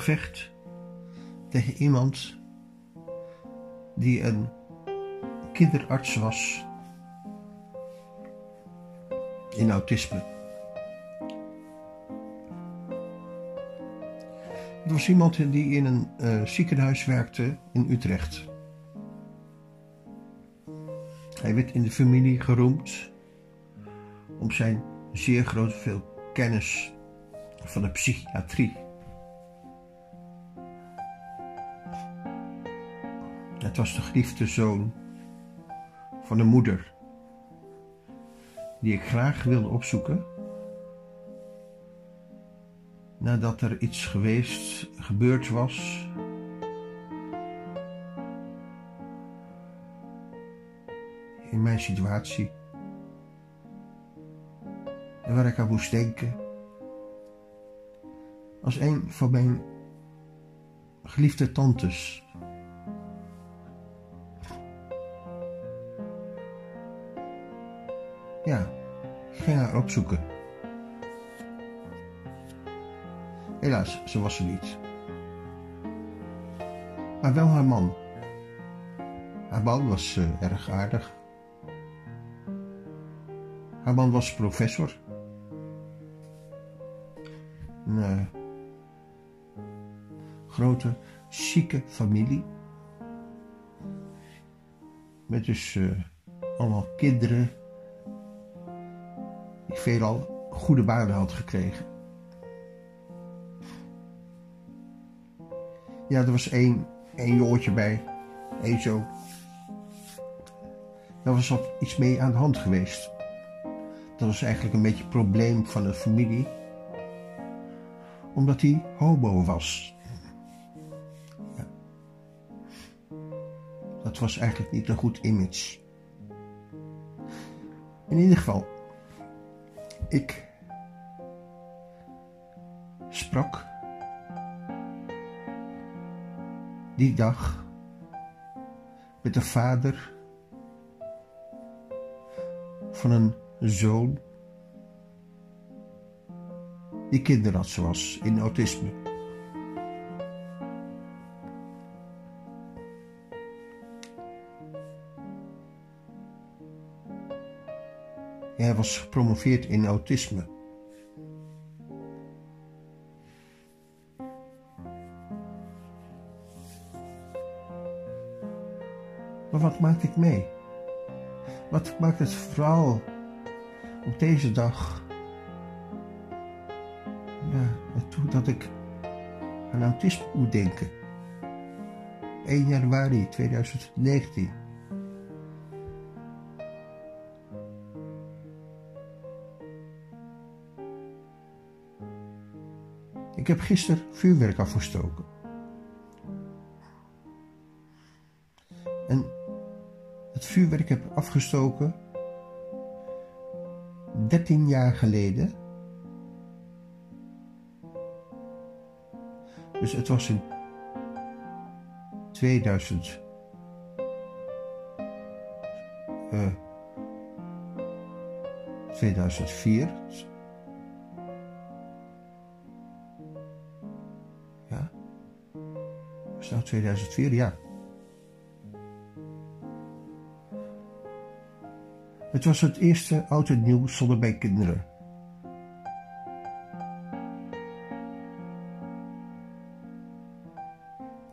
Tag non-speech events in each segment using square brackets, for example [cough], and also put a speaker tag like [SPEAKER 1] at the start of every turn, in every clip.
[SPEAKER 1] gevecht tegen iemand die een kinderarts was in autisme. Het was iemand die in een uh, ziekenhuis werkte in Utrecht. Hij werd in de familie geroemd om zijn zeer grote veel kennis van de psychiatrie. Het was de geliefde zoon van een moeder die ik graag wilde opzoeken nadat er iets geweest, gebeurd was. In mijn situatie. En waar ik aan moest denken. Als een van mijn geliefde tantes. Ja, ging haar opzoeken. Helaas, ze was er niet. Maar wel haar man. Haar man was uh, erg aardig. Haar man was professor. Een uh, grote, chique familie. Met dus uh, allemaal kinderen. Veelal goede banen had gekregen. Ja, er was één, één jongetje bij. Eén zo. Daar was wat iets mee aan de hand geweest. Dat was eigenlijk een beetje het probleem van de familie. Omdat hij homo was. Dat was eigenlijk niet een goed image. In ieder geval, ik sprak die dag met de vader van een zoon die kinderarts was in autisme. Hij was gepromoveerd in autisme. Maar wat maakt ik mee? Wat maakt het vooral op deze dag ja, ertoe dat ik aan autisme moet denken? 1 januari 2019. Ik heb gisteren vuurwerk afgestoken. En het vuurwerk heb afgestoken 13 jaar geleden. Dus het was in 2000. Uh, 2004. 2004? Ja. Het was het eerste oud en nieuw zonder mijn kinderen.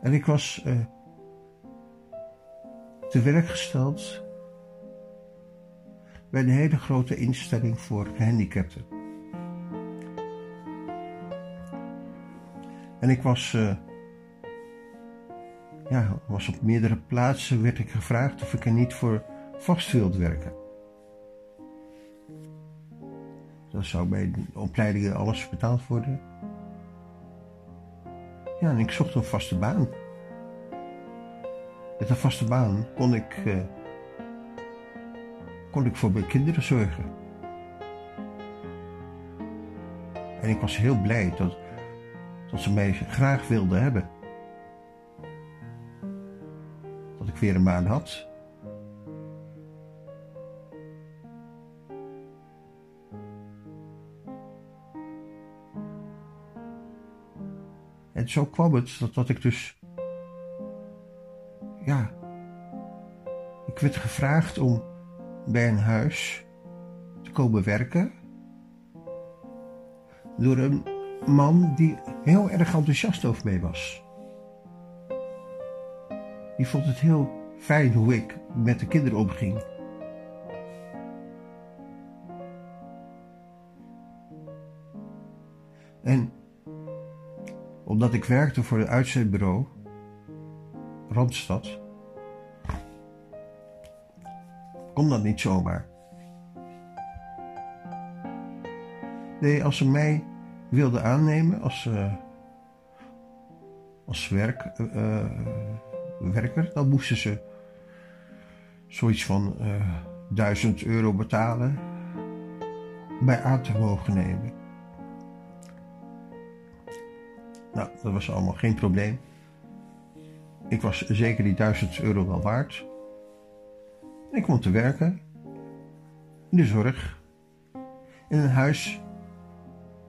[SPEAKER 1] En ik was uh, te werk gesteld bij een hele grote instelling voor gehandicapten. En ik was, uh, ja, was op meerdere plaatsen werd ik gevraagd of ik er niet voor vast wilde werken. Dan zou bij de opleidingen alles betaald worden. Ja, en ik zocht een vaste baan. Met een vaste baan kon ik, uh, kon ik voor mijn kinderen zorgen. En ik was heel blij dat, dat ze mij graag wilden hebben. Weer een baan had. En zo kwam het dat, dat ik dus. Ja. Ik werd gevraagd om bij een huis te komen werken. Door een man die heel erg enthousiast over mij was. Die vond het heel fijn hoe ik met de kinderen omging. En omdat ik werkte voor het uitzendbureau Randstad, kon dat niet zomaar. Nee, als ze mij wilden aannemen als, uh, als werk, uh, werker, dan moesten ze zoiets van uh, 1000 euro betalen bij aan te mogen nemen. Nou, dat was allemaal geen probleem. Ik was zeker die 1000 euro wel waard. Ik kwam te werken in de zorg in een huis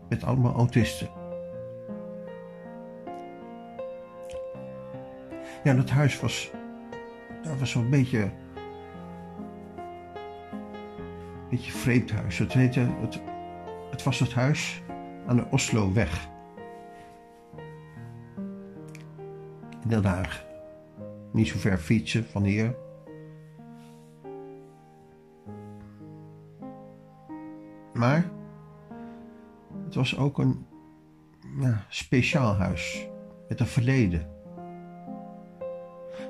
[SPEAKER 1] met allemaal autisten. Ja, dat huis was, dat was een beetje, een beetje vreemd huis. Het, heette, het, het was het huis aan de Osloweg. In Den Haag. Niet zo ver fietsen van hier. Maar het was ook een speciaal huis met een verleden.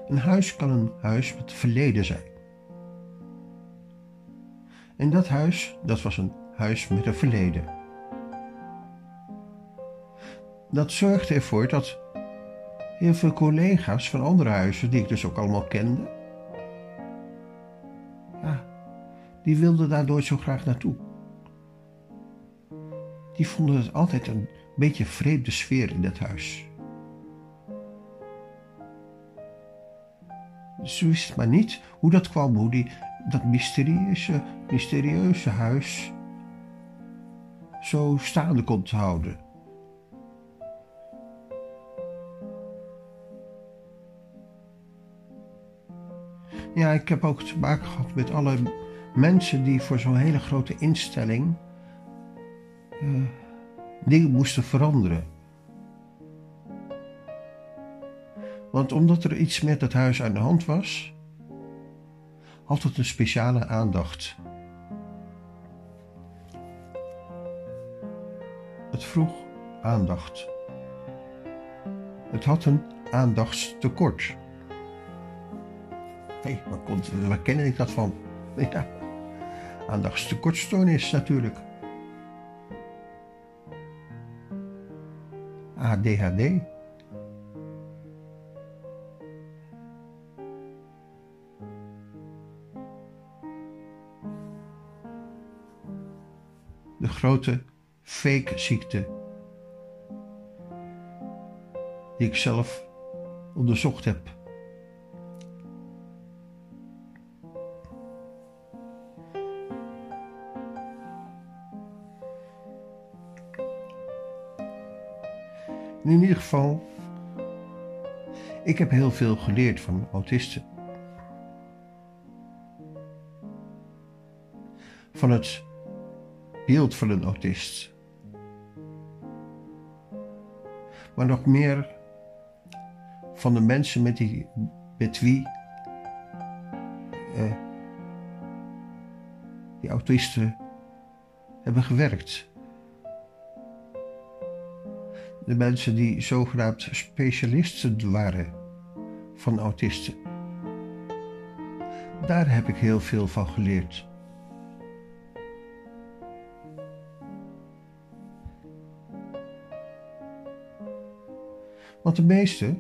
[SPEAKER 1] Een huis kan een huis met verleden zijn. En dat huis, dat was een huis met een verleden. Dat zorgde ervoor dat heel veel collega's van andere huizen, die ik dus ook allemaal kende, ja, die wilden daar nooit zo graag naartoe die vonden het altijd een beetje vreemde sfeer in dat huis. Ze wist maar niet hoe dat kwam, hoe die, dat mysterieuze, mysterieuze huis zo staande kon houden. Ja, ik heb ook te maken gehad met alle mensen die voor zo'n hele grote instelling uh, dingen moesten veranderen. Want omdat er iets met het huis aan de hand was, had het een speciale aandacht. Het vroeg aandacht. Het had een aandachtstekort. Hé, waar, waar ken ik dat van? [laughs] Ja, aandachtstekortstoornis natuurlijk. ADHD. Grote fake ziekte die ik zelf onderzocht heb. In ieder geval, ik heb heel veel geleerd van autisten. Van het beeld van een autist. Maar nog meer van de mensen met, die, met wie eh, die autisten hebben gewerkt de mensen die zogenaamd specialisten waren van autisten. Daar heb ik heel veel van geleerd. Want de meeste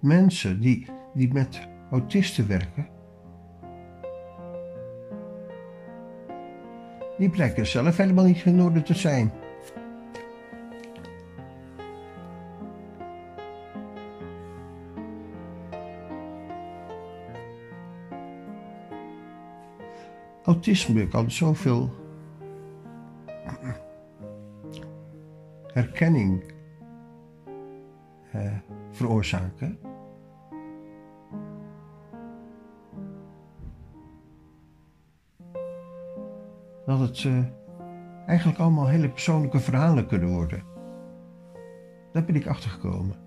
[SPEAKER 1] mensen die, die met autisten werken, die blijken zelf helemaal niet in orde te zijn. autisme kan zoveel [clears throat] herkenning veroorzaken. Dat het eh, eigenlijk allemaal hele persoonlijke verhalen kunnen worden. Daar ben ik achter gekomen.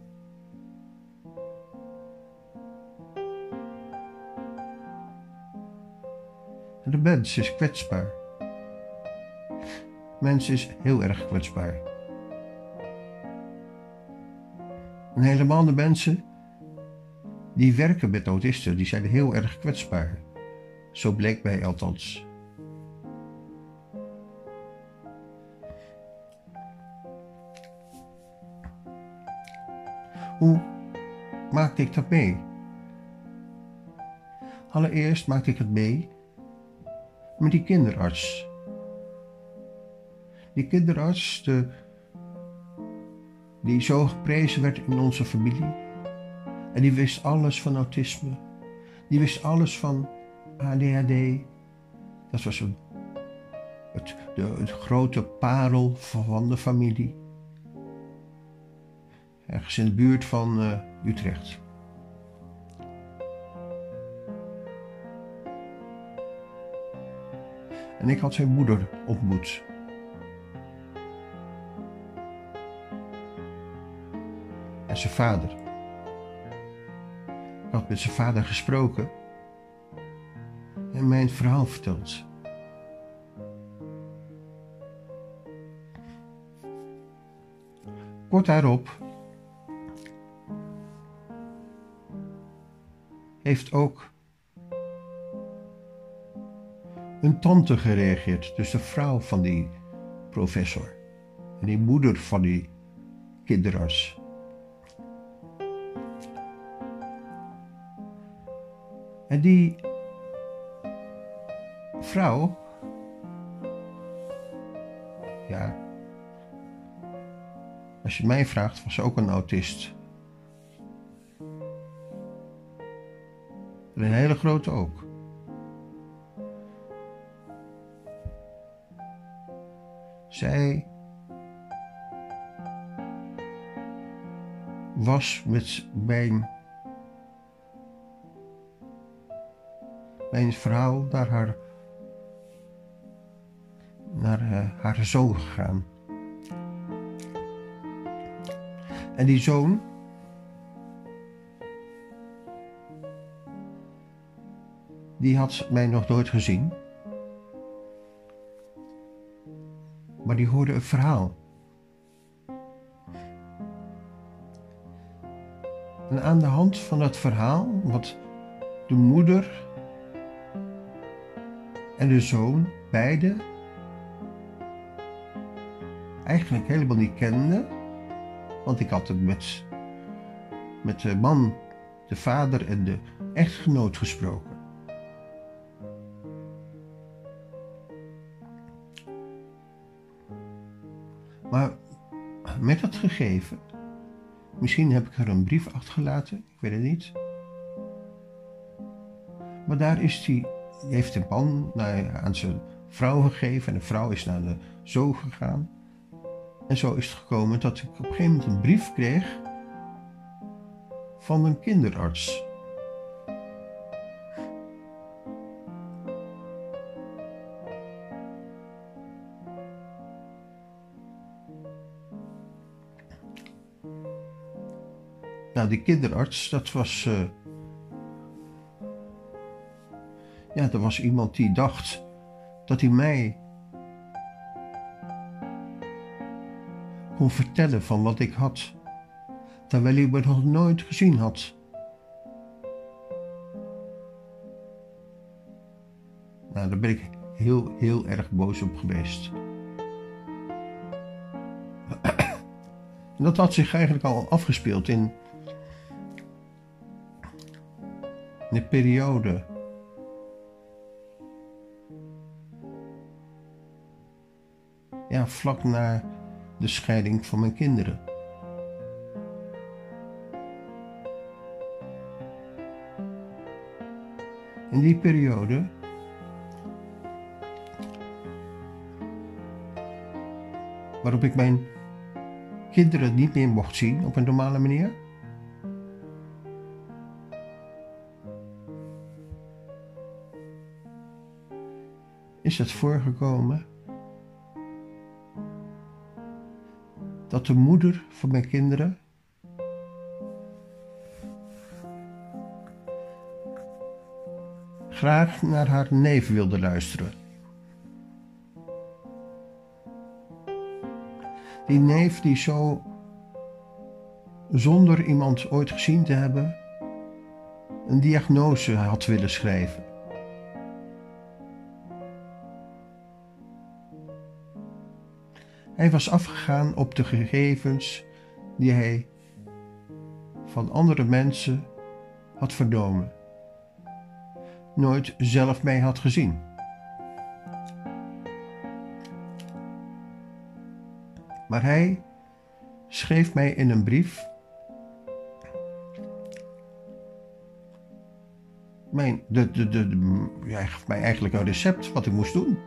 [SPEAKER 1] de mens is kwetsbaar. Mens is heel erg kwetsbaar. En helemaal de mensen die werken met autisten, die zijn heel erg kwetsbaar. Zo bleek mij althans. Hoe maakte ik dat mee? Allereerst maakte ik het mee met die kinderarts. Die kinderarts, de, die zo geprezen werd in onze familie. En die wist alles van autisme. Die wist alles van ADHD. Dat was een, het, de, grote parel van de familie. Ergens in de buurt van uh, Utrecht. En ik had zijn moeder ontmoet. Zijn vader. Ik had met zijn vader gesproken en mijn verhaal verteld. Kort daarop heeft ook een tante gereageerd, dus de vrouw van die professor en die moeder van die kinderarts. En die vrouw, ja, als je mij vraagt, was ze ook een autist. een hele grote ook. Zij was met mijn, mijn vrouw naar haar, naar uh, haar zoon gegaan. En die zoon die had mij nog nooit gezien. maar die hoorde een verhaal. En aan de hand van dat verhaal, wat de moeder de zoon beide eigenlijk helemaal niet kenden, want ik had het met, met de man, de vader en de echtgenoot gesproken. Maar met dat gegeven, misschien heb ik er een brief achtergelaten, ik weet het niet. Maar daar is die heeft man naar, aan zijn vrouw gegeven en de vrouw is naar de zoon gegaan. En zo is het gekomen dat ik op een gegeven moment een brief kreeg van een kinderarts. Nou, die kinderarts, dat was. Uh, ja, er was iemand die dacht dat hij mij kon vertellen van wat ik had, terwijl hij me nog nooit gezien had. Nou, daar ben ik heel, heel erg boos op geweest. En dat had zich eigenlijk al afgespeeld in de periode vlak na de scheiding van mijn kinderen. In die periode waarop ik mijn kinderen niet meer mocht zien op een normale manier. Is het voorgekomen dat de moeder van mijn kinderen graag naar haar neef wilde luisteren. Die neef die zo, zonder iemand ooit gezien te hebben, een diagnose had willen schrijven. Hij was afgegaan op de gegevens die hij van andere mensen had vernomen, nooit zelf mee had gezien. Maar hij schreef mij in een brief mijn, de, de, de, de, hij gaf mij eigenlijk een recept wat ik moest doen.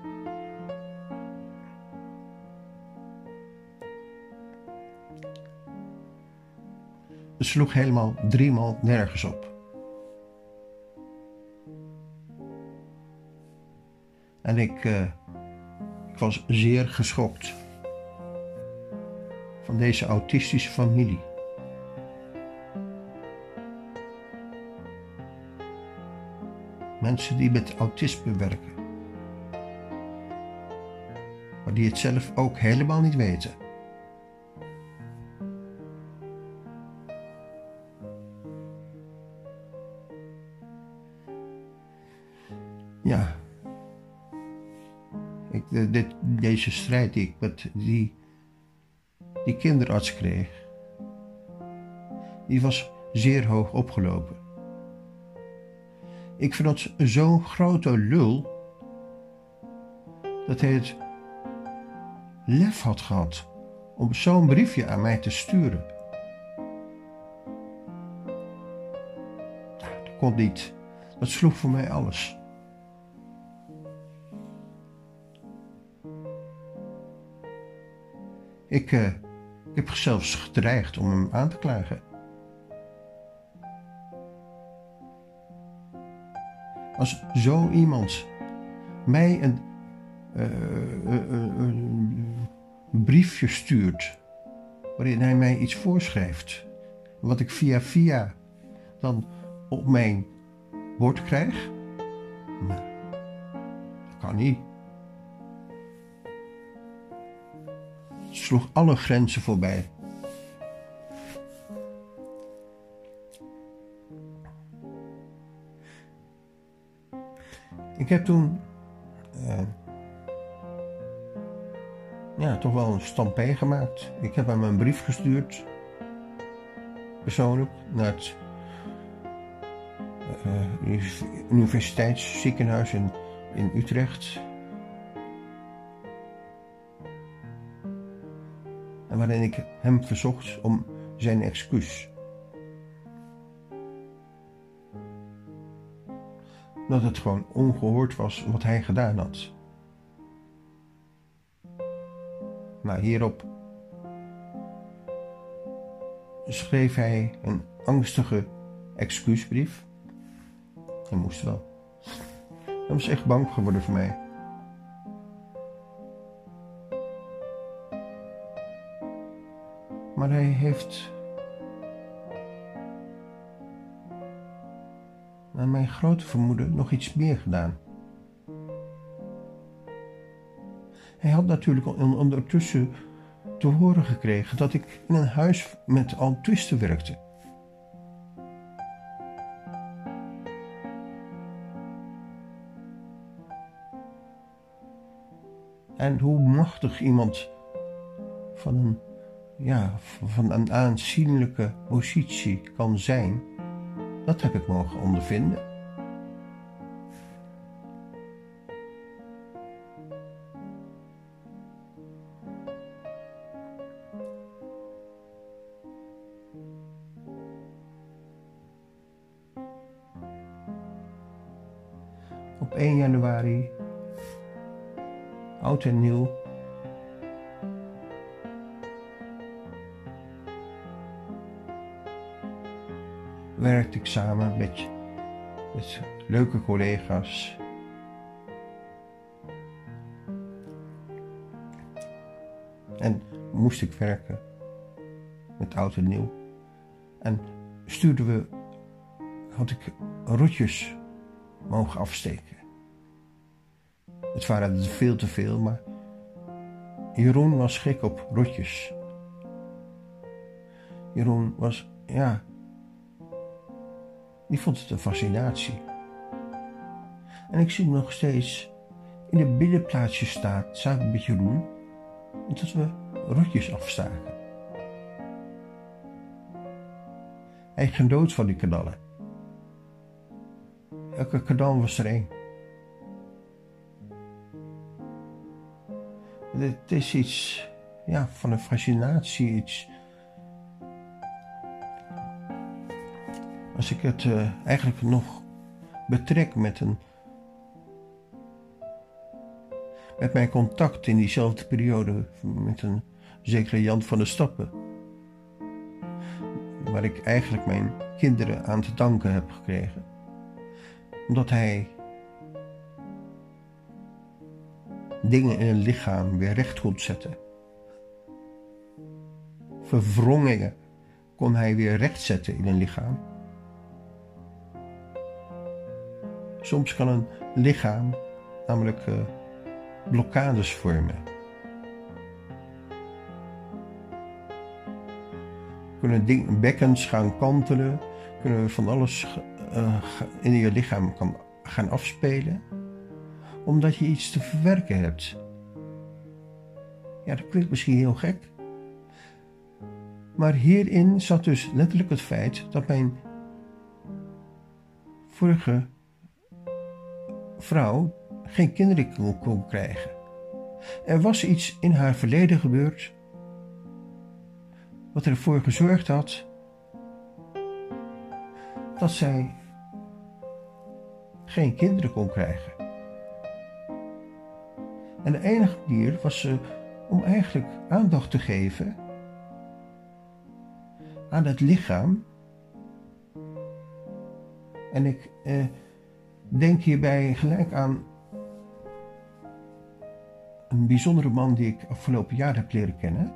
[SPEAKER 1] Het sloeg helemaal driemaal nergens op. En ik, uh, ik was zeer geschokt van deze autistische familie. Mensen die met autisme werken, maar die het zelf ook helemaal niet weten. Strijd die ik met die die kinderarts kreeg, die was zeer hoog opgelopen. Ik vind dat zo'n grote lul dat hij het lef had gehad om zo'n briefje aan mij te sturen. Nou, dat kon niet. Dat sloeg voor mij alles. Ik, uh, ik heb zelfs gedreigd om hem aan te klagen. Als zo iemand mij een, uh, uh, een briefje stuurt waarin hij mij iets voorschrijft, wat ik via via dan op mijn bord krijg, dat kan niet. Sloeg alle grenzen voorbij. Ik heb toen uh, ja, toch wel een stampé gemaakt. Ik heb hem een brief gestuurd, persoonlijk, naar het uh, universiteitsziekenhuis in, in Utrecht. Waarin ik hem verzocht om zijn excuus. Dat het gewoon ongehoord was wat hij gedaan had. Maar hierop schreef hij een angstige excuusbrief. Hij moest wel. Hij was echt bang geworden voor mij. Maar hij heeft, naar mijn grote vermoeden, nog iets meer gedaan. Hij had natuurlijk ondertussen te horen gekregen dat ik in een huis met autisten werkte. En hoe machtig iemand van een ja, van een aanzienlijke positie kan zijn, dat heb ik mogen ondervinden. Samen met, leuke collega's. En moest ik werken met oud en nieuw. En stuurden we, had ik rotjes mogen afsteken. Het waren er veel te veel, maar Jeroen was gek op rotjes. Jeroen was, ja, die vond het een fascinatie. En ik zie hem nog steeds in de binnenplaatsje staan, samen met Jeroen, dat we rotjes afstaken. Hij genoot van die knallen. Elke knal was er één. Het is iets ja, van een fascinatie, iets. Als ik het uh, eigenlijk nog betrek met een. met mijn contact in diezelfde periode met een zekere Jan van der Stappen. Waar ik eigenlijk mijn kinderen aan te danken heb gekregen. Omdat hij dingen in een lichaam weer recht kon zetten. Verwrongingen kon hij weer rechtzetten in een lichaam. Soms kan een lichaam namelijk uh, blokkades vormen. Kunnen bekkens gaan kantelen, kunnen van alles uh, in je lichaam kan gaan afspelen omdat je iets te verwerken hebt. Ja, dat klinkt misschien heel gek. Maar hierin zat dus letterlijk het feit dat mijn vorige vrouw geen kinderen kon, krijgen. Er was iets in haar verleden gebeurd wat ervoor gezorgd had dat zij geen kinderen kon krijgen. En de enige manier was uh, om eigenlijk aandacht te geven aan het lichaam. En ik uh, denk hierbij gelijk aan een bijzondere man die ik afgelopen jaar heb leren kennen.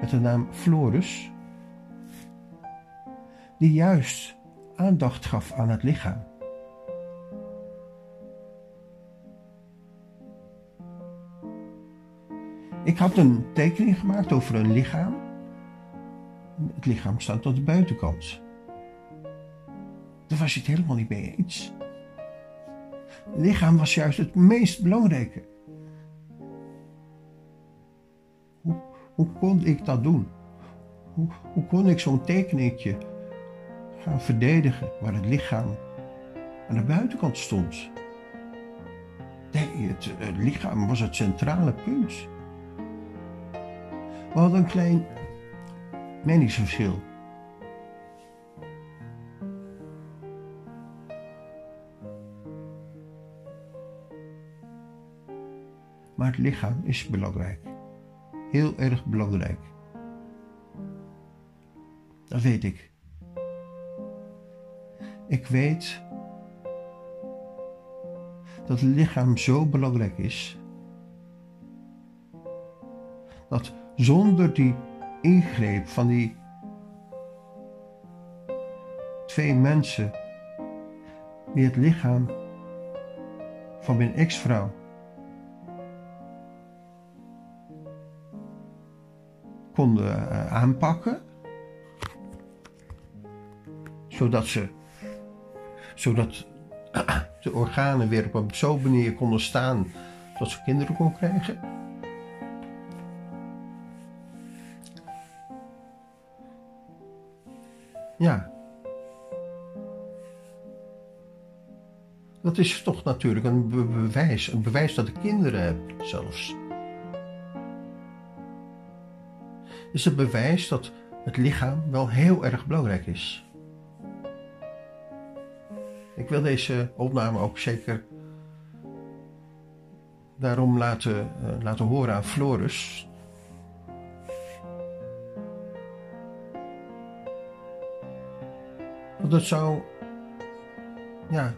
[SPEAKER 1] Met de naam Floris. Die juist aandacht gaf aan het lichaam. Ik had een tekening gemaakt over een lichaam. Het lichaam staat aan de buitenkant. Daar was je het helemaal niet mee eens. Lichaam was juist het meest belangrijke. Hoe, hoe kon ik dat doen? Hoe, hoe kon ik zo'n tekeningetje gaan verdedigen waar het lichaam aan de buitenkant stond? Nee, het, het lichaam was het centrale punt. We hadden een klein meningsverschil. Maar het lichaam is belangrijk. Heel erg belangrijk. Dat weet ik. Ik weet dat het lichaam zo belangrijk is dat zonder die ingreep van die twee mensen die het lichaam van mijn ex-vrouw konden uh, aanpakken, zodat ze, zodat [clears throat] de organen weer op een zo'n manier konden staan dat ze kinderen kon krijgen. Ja. Dat is toch natuurlijk een bewijs. Een bewijs dat ik kinderen heb, zelfs. Is het bewijs dat het lichaam wel heel erg belangrijk is. Ik wil deze opname ook zeker daarom laten, uh, laten horen aan Floris, Want dat zou ja,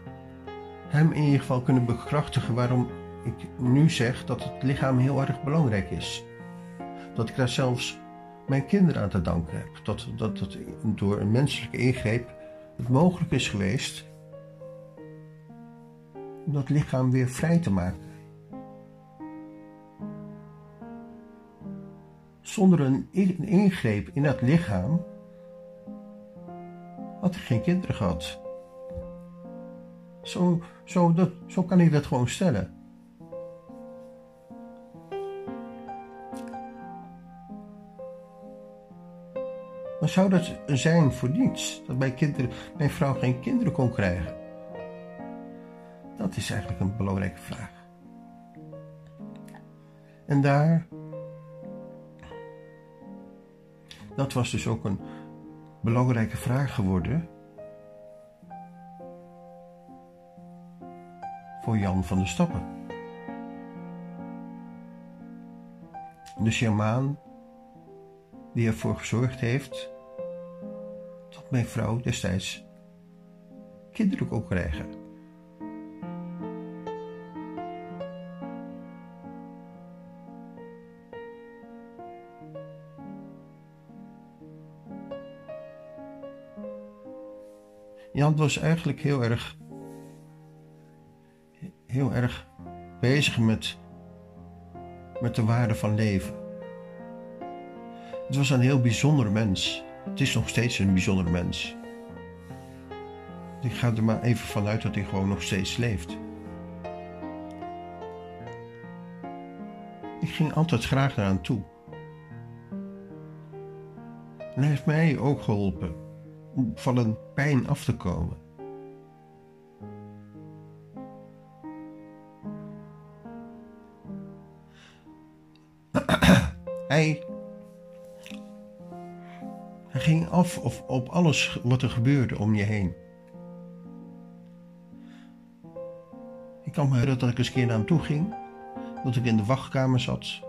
[SPEAKER 1] hem in ieder geval kunnen bekrachtigen waarom ik nu zeg dat het lichaam heel erg belangrijk is. Dat ik daar zelfs mijn kinderen aan te danken heb. Dat, dat, door een menselijke ingreep het mogelijk is geweest om dat lichaam weer vrij te maken. Zonder een ingreep in dat lichaam had ik geen kinderen gehad. Zo, zo, dat, zo kan ik dat gewoon stellen. Zou dat zijn voor niets? Dat mijn, kinderen, mijn vrouw geen kinderen kon krijgen? Dat is eigenlijk een belangrijke vraag. En daar. Dat was dus ook een belangrijke vraag geworden. Voor Jan van der Stappen. De shamaan die ervoor gezorgd heeft mijn vrouw destijds kinderen kon krijgen. Jan was eigenlijk heel erg, heel erg bezig met, met de waarde van leven. Het was een heel bijzonder mens. Het is nog steeds een bijzonder mens. Ik ga er maar even vanuit dat hij gewoon nog steeds leeft. Ik ging altijd graag naar toe. Hij heeft mij ook geholpen om van een pijn af te komen. [clears throat] hij af op, op alles wat er gebeurde om je heen. Ik kan me herinneren dat ik eens een keer naar hem toe ging. Dat ik in de wachtkamer zat.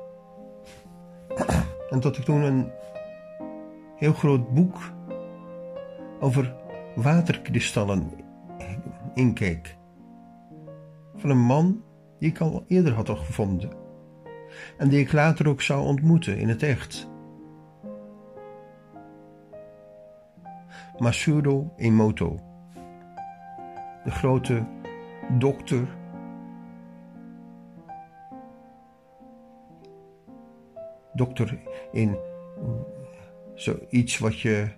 [SPEAKER 1] [clears throat] En dat ik toen een heel groot boek over waterkristallen inkeek. Van een man die ik al eerder had gevonden. En die ik later ook zou ontmoeten in het echt. Masuro Emoto, de grote dokter. Dokter in zoiets wat je.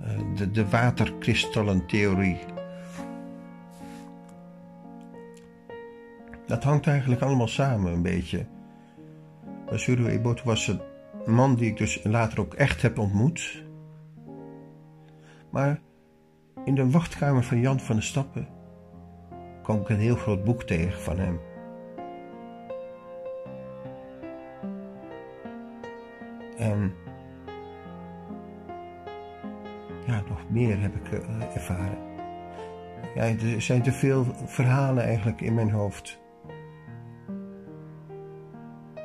[SPEAKER 1] Eh, de, de waterkristallentheorie. Dat hangt eigenlijk allemaal samen een beetje. Masuro Emoto was het een man die ik dus later ook echt heb ontmoet. Maar in de wachtkamer van Jan van de Stappen kwam ik een heel groot boek tegen van hem. En ja, nog meer heb ik uh, ervaren. Ja, er zijn te veel verhalen eigenlijk in mijn hoofd.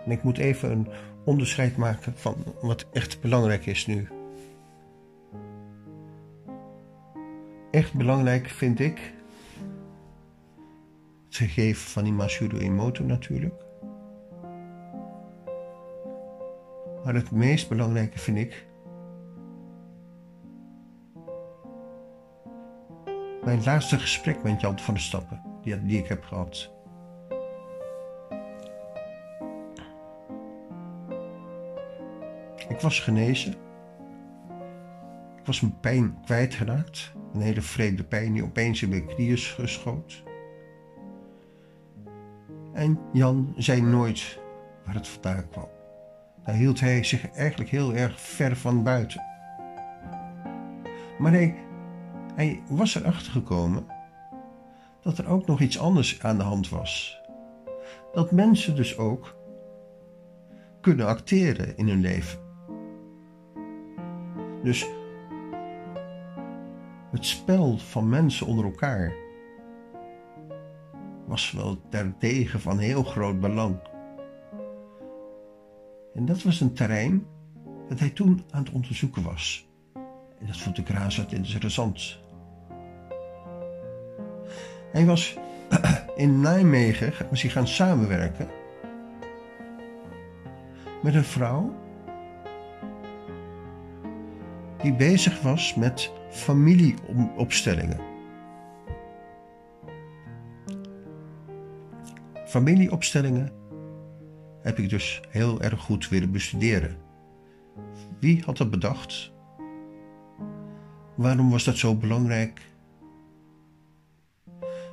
[SPEAKER 1] En ik moet even een onderscheid maken van wat echt belangrijk is nu. Echt belangrijk vind ik het gegeven van die Masuro Emoto natuurlijk. Maar het meest belangrijke vind ik mijn laatste gesprek met Jan van der Stappen, die ik heb gehad. Ik was genezen. Ik was mijn pijn kwijtgeraakt. Een hele vreemde pijn die opeens in mijn knieën geschoot. En Jan zei nooit waar het vandaan kwam. Daar hield hij zich eigenlijk heel erg ver van buiten. Maar hij, hij was erachter gekomen dat er ook nog iets anders aan de hand was. Dat mensen dus ook kunnen acteren in hun leven. Dus het spel van mensen onder elkaar was wel daartegen van heel groot belang. En dat was een terrein dat hij toen aan het onderzoeken was. En dat vond ik razend interessant. Hij was [clears throat] in Nijmegen was hij gaan samenwerken met een vrouw die bezig was met familieopstellingen. Familieopstellingen heb ik dus heel erg goed willen bestuderen. Wie had dat bedacht? Waarom was dat zo belangrijk?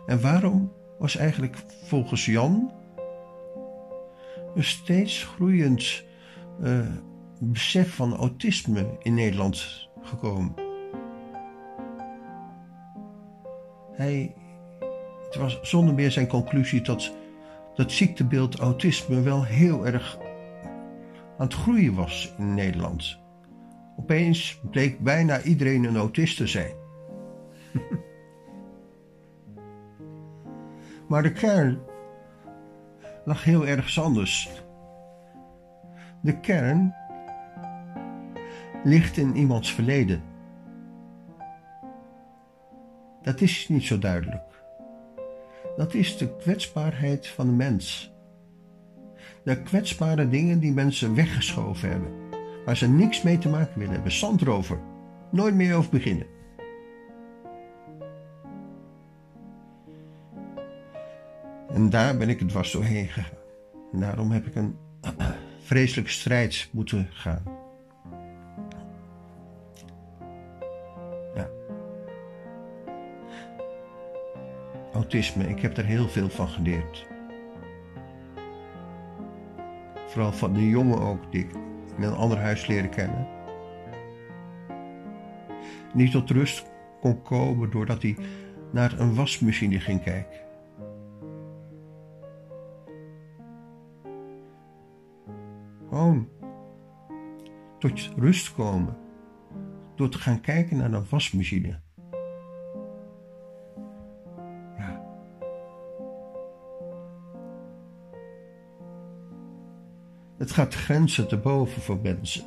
[SPEAKER 1] En waarom was eigenlijk volgens Jan een steeds groeiend uh, besef van autisme in Nederland gekomen? Hij, het was zonder meer zijn conclusie dat dat ziektebeeld autisme wel heel erg aan het groeien was in Nederland. Opeens bleek bijna iedereen een autist te zijn. [laughs] maar de kern lag heel erg anders. De kern ligt in iemands verleden. Dat is niet zo duidelijk. Dat is de kwetsbaarheid van de mens. De kwetsbare dingen die mensen weggeschoven hebben, waar ze niks mee te maken willen hebben. Zandrover. Nooit meer over beginnen. En daar ben ik het dwars doorheen gegaan. En daarom heb ik een [clears throat] vreselijke strijd moeten gaan. Ik heb er heel veel van geleerd. Vooral van de jongen ook, die ik in een ander huis leren kennen. Niet tot rust kon komen doordat hij naar een wasmachine ging kijken. Gewoon tot rust komen door te gaan kijken naar een wasmachine. Het gaat grenzen te boven voor mensen.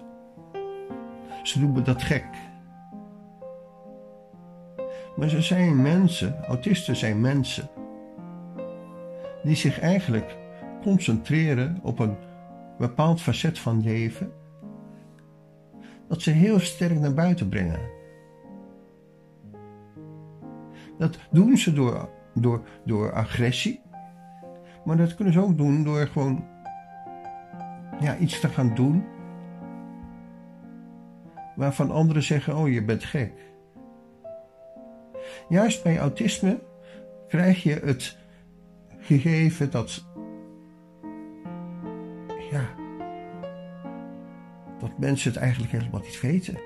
[SPEAKER 1] Ze noemen dat gek. Maar ze zijn mensen, autisten zijn mensen, die zich eigenlijk concentreren op een bepaald facet van leven, dat ze heel sterk naar buiten brengen. Dat doen ze door, door, door agressie, maar dat kunnen ze ook doen door gewoon ja, iets te gaan doen waarvan anderen zeggen: Oh, je bent gek. Juist bij autisme krijg je het gegeven dat ja, dat mensen het eigenlijk helemaal niet weten.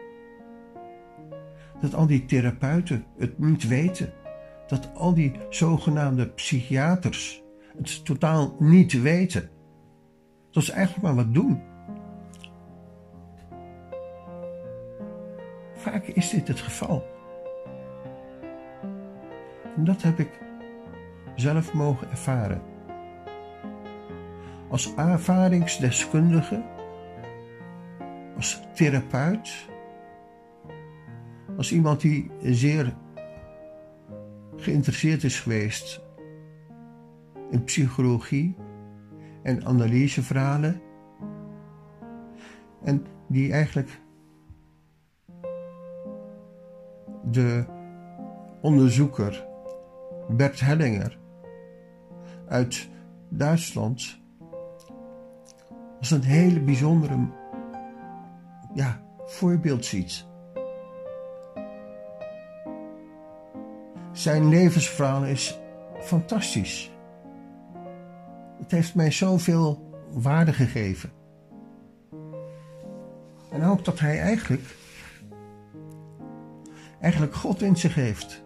[SPEAKER 1] Dat al die therapeuten het niet weten. Dat al die zogenaamde psychiaters het totaal niet weten. Dat ze eigenlijk maar wat doen. Vaak is dit het geval. En dat heb ik zelf mogen ervaren als ervaringsdeskundige, als therapeut, als iemand die zeer geïnteresseerd is geweest in psychologie en analyseverhalen en die eigenlijk de onderzoeker Bert Hellinger uit Duitsland als een hele bijzondere ja, voorbeeld ziet. Zijn levensverhaal is fantastisch. Het heeft mij zoveel waarde gegeven. En ook dat hij eigenlijk, eigenlijk God in zich heeft.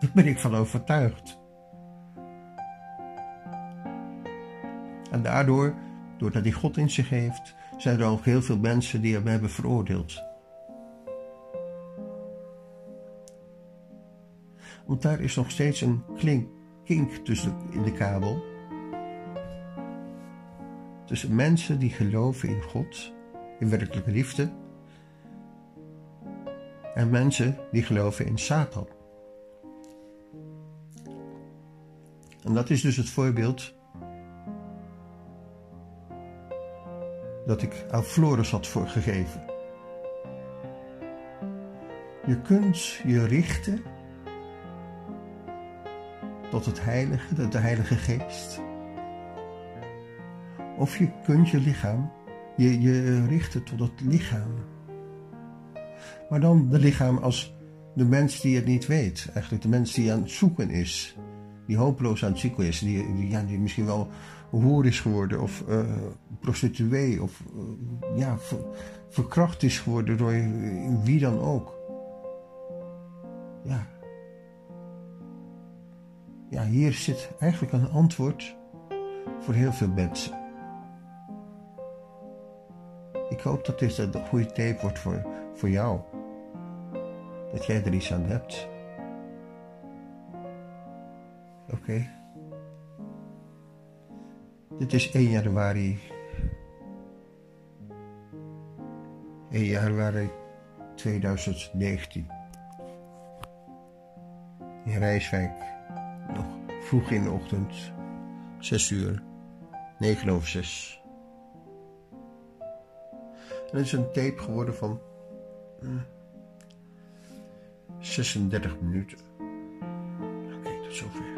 [SPEAKER 1] Daar ben ik van overtuigd. En daardoor doordat hij God in zich heeft, zijn er ook heel veel mensen die hem hebben veroordeeld. Want daar is nog steeds een klink, kink tussen in de kabel. Tussen mensen die geloven in God, in werkelijke liefde, en mensen die geloven in Satan. En dat is dus het voorbeeld dat ik aan Floris had voorgegeven. Je kunt je richten tot het heilige, de heilige geest. Of je kunt je lichaam, je, je richten tot het lichaam. Maar dan de lichaam als de mens die het niet weet. Eigenlijk de mens die aan het zoeken is. Die hopeloos aan het zoeken is. Die, die, ja, die misschien wel hoer is geworden of uh, prostituee of uh, ja, ver, verkracht is geworden door wie dan ook. Ja. Ja, hier zit eigenlijk een antwoord voor heel veel mensen. Ik hoop dat dit een goede tape wordt voor, voor jou. Dat jij er iets aan hebt. Oké. Dit is 1 januari. 1 januari 2019. In Rijswijk. Nog vroeg in de ochtend. 6 uur. 9 over 6. En het is een tape geworden van uh, 36 minuten. Oké, tot zover.